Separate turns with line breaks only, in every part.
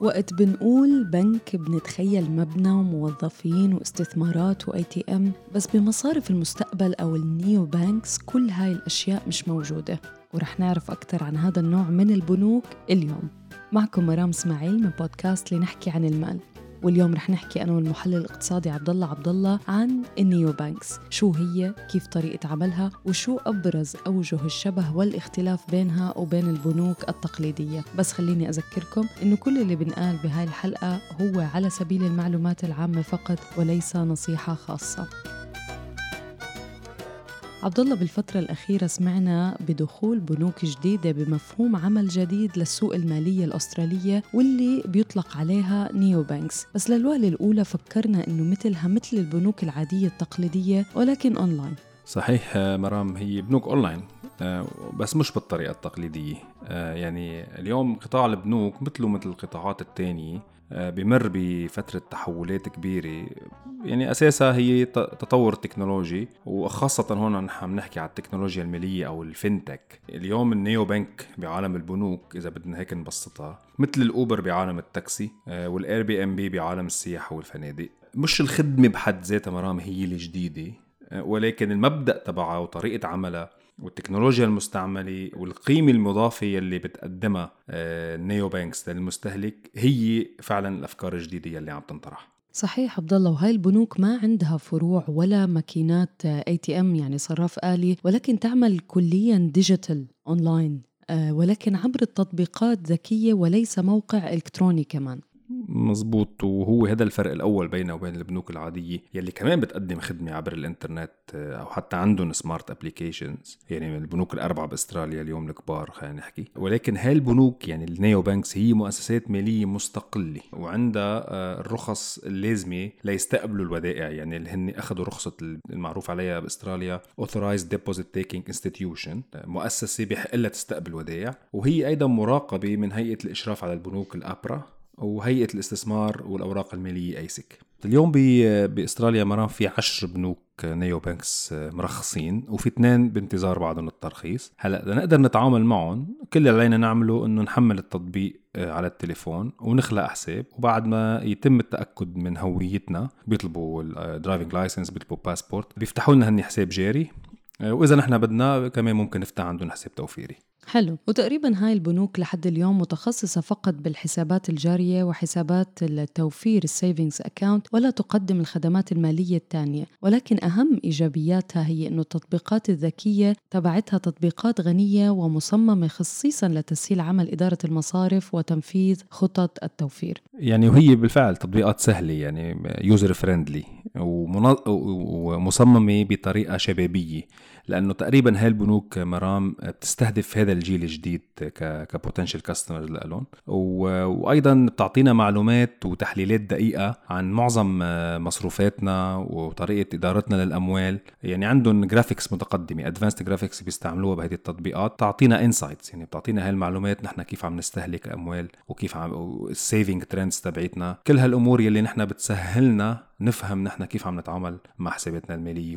وقت بنقول بنك بنتخيل مبنى وموظفين واستثمارات و ATM بس بمصارف المستقبل أو ال neobanks كل هاي الأشياء مش موجودة. ورح نعرف أكثر عن هذا النوع من البنوك اليوم. معكم مرام إسماعيل من بودكاست لنحكي عن المال. واليوم رح نحكي أنا والمحلل الاقتصادي عبد الله عبد الله عن ال neobanks شو هي؟ كيف طريقة عملها؟ وشو أبرز أوجه الشبه والاختلاف بينها وبين البنوك التقليدية؟ بس خليني أذكركم إنه كل اللي بنقال بهاي الحلقة هو على سبيل المعلومات العامة فقط وليس نصيحة خاصة. عبد الله بالفترة الأخيرة سمعنا بدخول بنوك جديدة بمفهوم عمل جديد للسوق المالية الأسترالية واللي بيطلق عليها neobanks بس للوهلة الأولى فكرنا إنه مثلها مثل البنوك العادية التقليدية ولكن أونلاين
صحيح مرام هي بنوك أونلاين آه، بس مش بالطريقة التقليدية. آه، يعني اليوم قطاع البنوك مثله مثل القطاعات التانية آه، بمر بفترة تحولات كبيرة. يعني أساسها هي تطور تكنولوجي وخاصة هون نحن عم نحكي على التكنولوجيا المالية أو ال fintech. اليوم ال neobank بعالم البنوك إذا بدنا هيك نبسطها مثل ال Uber بعالم التاكسي وال Airbnb بعالم السياحة والفنادق. مش الخدمة بحد ذاتها مرام هي الجديدة. ولكن المبدأ تبعها وطريقة عملها والتكنولوجيا المستعملة والقيمة المضافة يلي بتقدمها آه، banks للمستهلك هي فعلا الأفكار الجديدة يلي عم تنطرح.
صحيح عبد الله وهاي البنوك ما عندها فروع ولا ماكينات ATM يعني صراف آلي ولكن تعمل كليا digital online آه، ولكن عبر التطبيقات ذكية وليس موقع إلكتروني كمان.
مزبوط وهو هذا الفرق الأول بينه وبين البنوك العادية يلي كمان بتقدم خدمة عبر الإنترنت آه، أو حتى عندهم smart applications يعني البنوك الأربعة بأستراليا اليوم الكبار خلينا نحكي. ولكن هاي البنوك يعني ال neobanks هي مؤسسات مالية مستقلة. وعندها آه، الرخص اللازمة ليستقبلوا الودائع. يعني اللي هن أخذوا رخصة المعروف عليها بأستراليا Authorized Deposit Taking Institution. مؤسسة بحق لها تستقبل ودائع. وهي أيضا مراقبة من هيئة الإشراف على البنوك ال APRA وهيئة الاستثمار والأوراق المالية ASIC اليوم بأستراليا مرام في عشر بنوك neobanks مرخصين وفي اثنين بانتظار بعضهم الترخيص هلا لنقدر نتعامل معهم كل اللي علينا نعمله إنه نحمل التطبيق آه، على التليفون ونخلق حساب. وبعد ما يتم التأكد من هويتنا بيطلبوا ال driving license بيطلبوا باسبورت بيفتحوا لنا هني حساب جاري. آه، وإذا نحن بدنا كمان ممكن نفتح عندهم حساب توفيري.
حلو. وتقريبا هاي البنوك لحد اليوم متخصصة فقط بالحسابات الجارية وحسابات التوفير ال savings account ولا تقدم الخدمات المالية الثانية ولكن أهم إيجابياتها هي أنه التطبيقات الذكية تبعتها تطبيقات غنية ومصممة خصيصا لتسهيل عمل إدارة المصارف وتنفيذ خطط التوفير.
يعني وهي بالفعل تطبيقات سهلة يعني user friendly ومصممة بطريقة شبابية لأنه تقريبا هاي البنوك مرام بتستهدف هذا الجيل الجديد ك potential customer لهم وأيضا بتعطينا معلومات وتحليلات دقيقة عن معظم مصروفاتنا وطريقة إدارتنا للأموال. يعني عندهم graphics متقدمة advanced graphics بيستعملوها بهذه التطبيقات. تعطينا insights يعني بتعطينا هاي المعلومات نحن كيف عم نستهلك أموال وكيف عم ال saving trends تبعتنا كل هالأمور يلي نحن بتسهلنا نفهم نحن كيف عم نتعامل مع حساباتنا المالية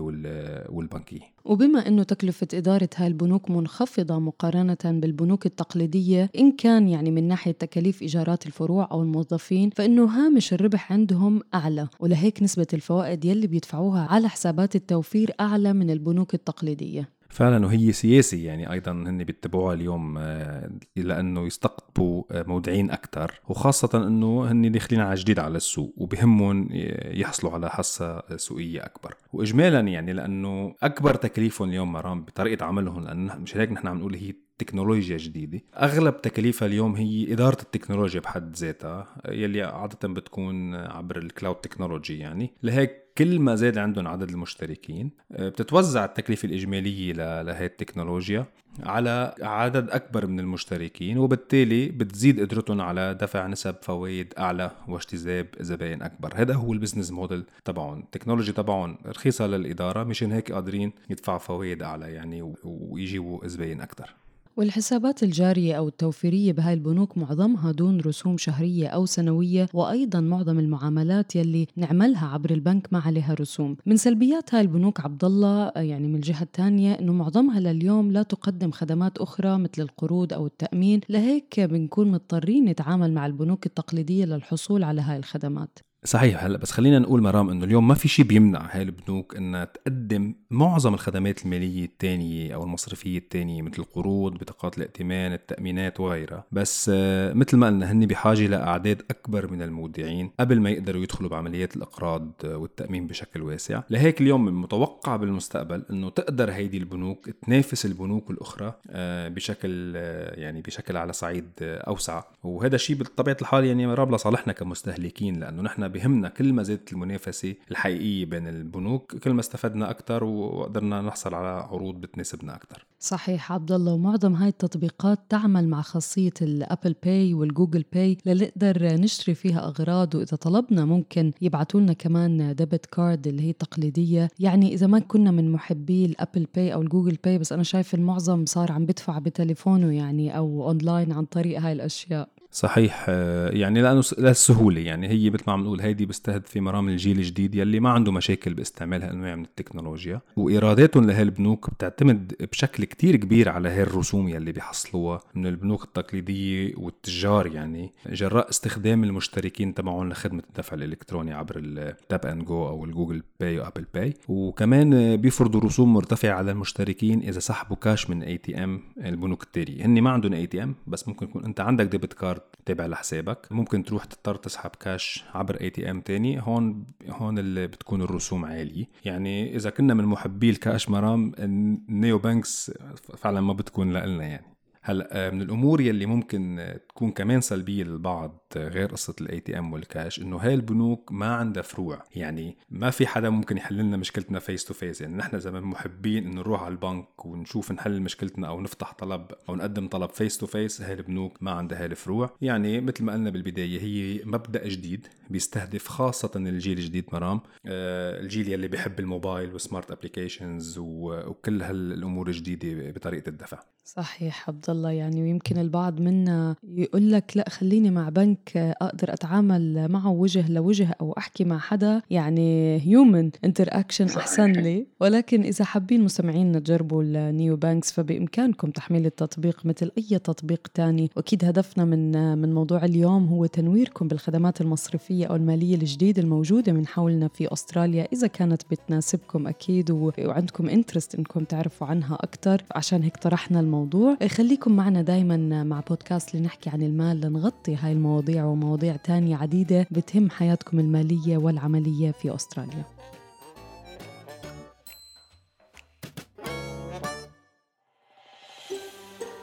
والبنكية.
وبما إنه تكلفة إدارة هاي البنوك منخفضة مقارنة بالبنوك التقليدية إن كان يعني من ناحية تكاليف إيجارات الفروع أو الموظفين فإنه هامش الربح عندهم أعلى ولهيك نسبة الفوائد يلي بيدفعوها على حسابات التوفير أعلى من البنوك التقليدية.
فعلا وهي سياسي يعني أيضا هن بيتبعوها اليوم آه، لأنه يستقطبوا آه، مودعين أكثر وخاصة إنه هن داخلين على جديد على السوق وبهمهم يحصلوا على حصة سوقية أكبر. واجمالا يعني لأنه أكبر تكاليفهم اليوم مرام بطريقة عملهم لأن مش هيك نحن عم نقول هي تكنولوجيا جديدة. أغلب تكاليفها اليوم هي إدارة التكنولوجيا بحد ذاتها يلي عادة بتكون عبر ال cloud technology يعني. لهيك كل ما زاد عندهم عدد المشتركين آه، بتتوزع التكلفة الإجمالية لهي التكنولوجيا على عدد أكبر من المشتركين وبالتالي بتزيد قدرتهم على دفع نسب فوائد أعلى واجتذاب زبائن أكبر. هذا هو ال business model تبعهم. ال technology تبعهم رخيصة للإدارة مشان هيك قادرين يدفعوا فوائد أعلى يعني ويجيبوا زباين أكثر
والحسابات الجارية أو التوفيرية بهاي البنوك معظمها دون رسوم شهرية أو سنوية وأيضا معظم المعاملات يلي نعملها عبر البنك ما عليها رسوم. من سلبيات هاي البنوك عبد الله يعني من الجهة الثانية أنه معظمها لليوم لا تقدم خدمات أخرى مثل القروض أو التأمين. لهيك بنكون مضطرين نتعامل مع البنوك التقليدية للحصول على هاي الخدمات.
صحيح هلا بس خلينا نقول مرام إنه اليوم ما في شيء بيمنع هاي البنوك إنها تقدم معظم الخدمات المالية الثانية أو المصرفية الثانية مثل القروض بطاقات الائتمان التأمينات وغيرها. بس آه، مثل ما قلنا هن بحاجة لأعداد أكبر من المودعين قبل ما يقدروا يدخلوا بعمليات الأقراض والتأمين بشكل واسع. لهيك اليوم من المتوقع بالمستقبل إنه تقدر هيدي البنوك تنافس البنوك الأخرى آه، بشكل آه، يعني بشكل على صعيد أوسع. وهذا الشيء بطبيعه الحال يعني مرام لصالحنا كمستهلكين لأنه نحن بهمنا كل ما زادت المنافسة الحقيقية بين البنوك كل ما استفدنا أكثر وقدرنا نحصل على عروض بتناسبنا أكثر
صحيح عبد الله ومعظم هاي التطبيقات تعمل مع خاصية ال Apple Pay وال Google Pay لنقدر نشتري فيها أغراض وإذا طلبنا ممكن يبعثوا لنا كمان debit card اللي هي تقليدية يعني إذا ما كنا من محبي ال Apple Pay أو ال Google Pay بس أنا شايف المعظم صار عم بدفع بتليفونه يعني أو أونلاين عن طريق هاي الأشياء.
صحيح آه، يعني لأنه للسهوله يعني هي مثل ما عم نقول هيدي بيستهدف مرام الجيل الجديد يلي ما عنده مشاكل باستعمال هالانواع من التكنولوجيا. وإيراداتهم لهالبنوك بتعتمد بشكل كتير كبير على هاي الرسوم يلي بيحصلوها من البنوك التقليدية والتجار يعني جراء استخدام المشتركين تبعهم لخدمة الدفع الإلكتروني عبر ال tap and go أو ال Google Pay و Apple Pay وكمان بيفرضوا رسوم مرتفعة على المشتركين إذا سحبوا كاش من ATM البنوك الثانية هن ما عندهم ATM بس ممكن يكون أنت عندك debit card تابع لحسابك. ممكن تروح تضطر تسحب كاش عبر ATM تاني. هون هون اللي بتكون الرسوم عالية. يعني إذا كنا من محبي الكاش مرام ال neobanks فعلا ما بتكون لنا يعني. هلا آه، من الأمور يلي ممكن تكون كمان سلبية للبعض غير قصة ال ATM والكاش إنه هاي البنوك ما عندها فروع. يعني ما في حدا ممكن يحل لنا مشكلتنا face to face يعني نحن زمان محبين إنه نروح على البنك ونشوف نحل مشكلتنا أو نفتح طلب أو نقدم طلب face to face هاي البنوك ما عندها هاي الفروع. يعني مثل ما قلنا بالبداية هي مبدأ جديد بيستهدف خاصة الجيل الجديد مرام. آه الجيل يلي بيحب الموبايل و smart applications وكل هالأمور الجديدة بطريقة الدفع.
صحيح عبد الله. يعني ويمكن البعض منا يقول لك لا خليني مع بنك أقدر أتعامل معه وجه لوجه أو أحكي مع حدا. يعني human interaction أحسن لي. ولكن إذا حابين مستمعينا تجربوا ال neo banks فبإمكانكم تحميل التطبيق مثل أي تطبيق تاني. وأكيد هدفنا من من موضوع اليوم هو تنويركم بالخدمات المصرفية أو المالية الجديدة الموجودة من حولنا في أستراليا. إذا كانت بتناسبكم أكيد وعندكم interest إنكم تعرفوا عنها أكثر عشان هيك طرحنا الموضوع. خليكم معنا دائما مع بودكاست لنحكي عن المال لنغطي هاي المواضيع ومواضيع تانية عديدة بتهم حياتكم المالية والعملية في أستراليا.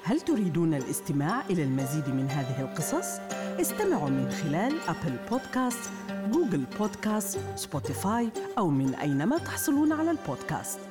هل تريدون الاستماع إلى المزيد من هذه القصص؟ استمعوا من خلال أبل بودكاست، جوجل بودكاست، سبوتيفاي أو من أينما تحصلون على البودكاست.